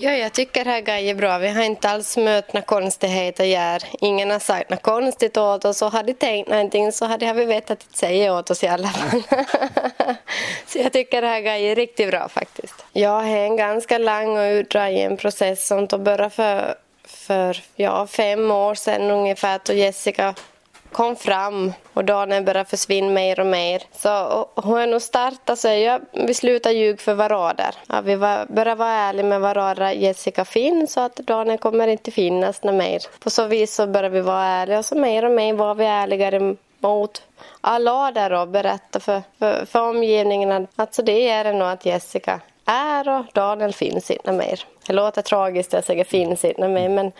Ja, jag tycker det här är bra. Vi har inte alls mött några konstigheter här. Ingen har sagt något konstigt åt oss och hade de tänkt någonting så hade vi vetat att säga åt oss i alla fall. så jag tycker det här är riktigt bra faktiskt. Jag är en ganska lång och utdragen process som började för, för ja, fem år sedan ungefär då Jessica kom fram och Daniel började försvinna mer och mer. Så hon nog startade så alltså, jag, vi slutade ljuga för varandra. Ja, vi var, började vara ärliga med varandra. Jessica finns så att Daniel kommer inte finnas något mer. På så vis så började vi vara ärliga och så mer och mer var vi ärligare mot alla där och berätta för, för, för omgivningen att alltså det är det nog att Jessica är och Daniel finns inte mer. Det låter tragiskt att jag säger finns inte mer men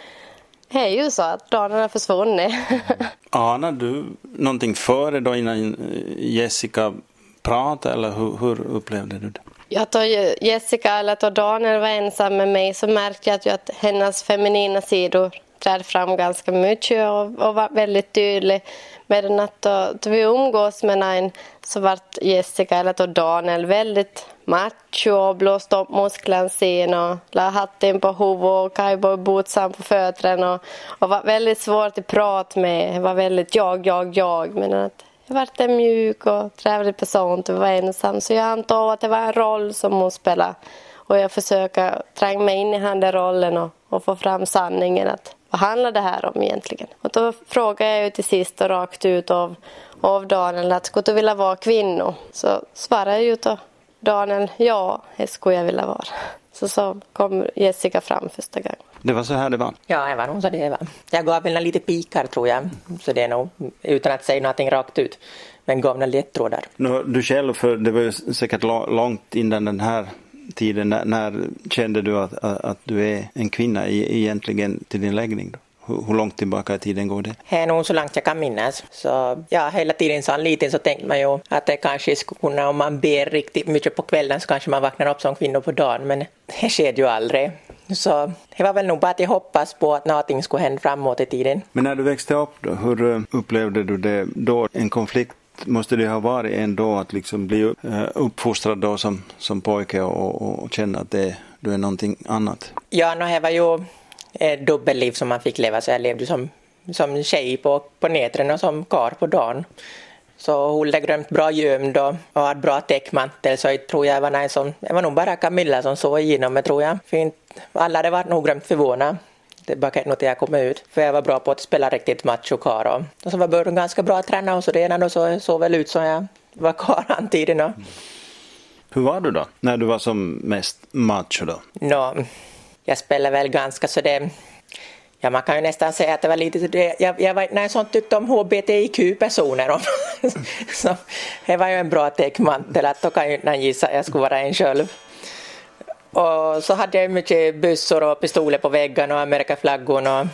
är ju så att Daniel har försvunnit. Anar du någonting före då innan Jessica pratade eller hur, hur upplevde du det? Jag tror Jessica eller då Daniel var ensam med mig så märkte jag att hennes feminina sidor trädde fram ganska mycket och, och var väldigt tydlig. Medan att då, då vi umgås med någon så vart Jessica eller då Daniel väldigt macho och blåste upp musklerna sin och la hatten på huvudet och cowboybootsen på fötterna och, och var väldigt svårt att prata med. Det var väldigt jag, jag, jag. Men att jag vart en mjuk och trevlig person och var ensam. Så jag antog att det var en roll som hon spelade. Och jag försöker tränga mig in i den rollen och, och få fram sanningen. att vad handlar det här om egentligen? Och då frågade jag ju till sist och rakt ut av, av Daniel att skulle du vilja vara kvinna? Så svarade jag ju då Daniel, ja, det skulle jag vilja vara. Så så kom Jessica fram första gången. Det var så här det var? Ja, det var nog så det var. Jag gav väl lite pikar tror jag, så det är nog utan att säga någonting rakt ut. Men gav några ledtrådar. Du själv, för det var ju säkert långt innan den här tiden, när, när kände du att, att, att, du är en kvinna egentligen till din läggning? Då? Hur, långt tillbaka i tiden går det? Det är nog så långt jag kan minnas. Så ja, hela tiden som liten så tänkte man ju att det kanske skulle kunna, om man ber riktigt mycket på kvällen så kanske man vaknar upp som kvinna på dagen, men det sker ju aldrig. Så det var väl nog bara att jag hoppas på att någonting skulle hända framåt i tiden. Men när du växte upp då, hur eh, upplevde du det då? En konflikt måste det ha varit ändå att liksom bli eh, uppfostrad då som, som pojke och, och, känna att det, du är någonting annat? Ja, no, det var ju ett dubbelliv som man fick leva så jag levde som, som tjej på, på nätterna och som kar på dagen. Så hon hade glömt bra gömd och, och hade bra täckmantel så jag tror jag var någon som, det var nog bara Camilla som såg igenom mig tror jag. Fint. Alla hade varit nog glömt förvånade. Det bara något jag kom ut. För jag var bra på att spela riktigt macho kar och, så var Börden ganska bra att träna och så det och så såg väl ut som jag var kar antingen. Mm. Hur var du då när du var som mest macho då? No, jag spelar väl ganska så det Ja, man kan ju nästan säga att det var lite det. Jag, jag var när sånt tyckte om HBTIQ-personer. så det var ju en bra täckmantel att då kan ju gissa att jag skulle vara en själv. Och så hade jag mycket bussor och pistoler på väggen och Amerikaflaggor och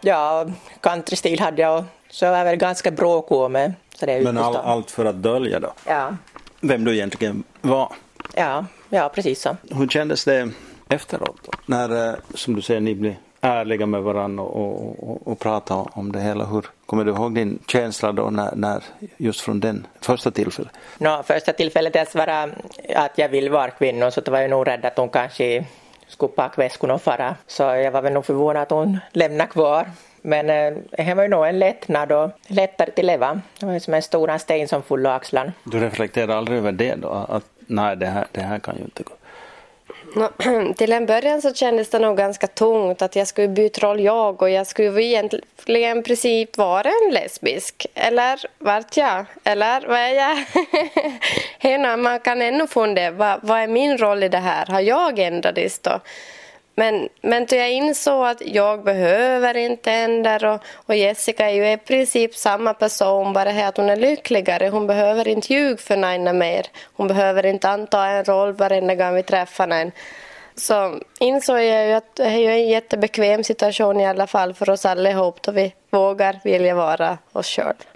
ja, countrystil hade jag. Så jag var väl ganska bråkig med. Så det Men all, allt för att dölja då? Ja. Vem du egentligen var? Ja, ja precis så. Hur kändes det efteråt? Då? När, eh, som du säger, ni blir ärliga med varandra och, och, och prata om det hela. Hur kommer du ihåg din känsla då när, när just från den första tillfället? No, första tillfället jag svarade att jag vill vara kvinna så var jag nog rädd att hon kanske skulle packa väskorna och fara. Så jag var väl nog förvånad att hon lämnade kvar. Men eh, det var ju nog en lättnad och lättare till leva. Det var ju som en stor sten som full axlarna. Du reflekterade aldrig över det då? Att nej, det här, det här kan ju inte gå? No, till en början så kändes det nog ganska tungt att jag skulle byta roll jag och jag skulle egentligen i princip vara en lesbisk. Eller vart jag? Eller vad är jag? Hena, man kan ännu fundera, vad, vad är min roll i det här? Har jag ändrats då? Men, men då jag insåg att jag behöver inte ändra och, och Jessica är ju i princip samma person, bara här att hon är lyckligare. Hon behöver inte ljuga för någon mer. Hon behöver inte anta en roll varenda gång vi träffar någon. Så insåg jag ju att det är en jättebekväm situation i alla fall för oss allihop då vi vågar vilja vara oss själva.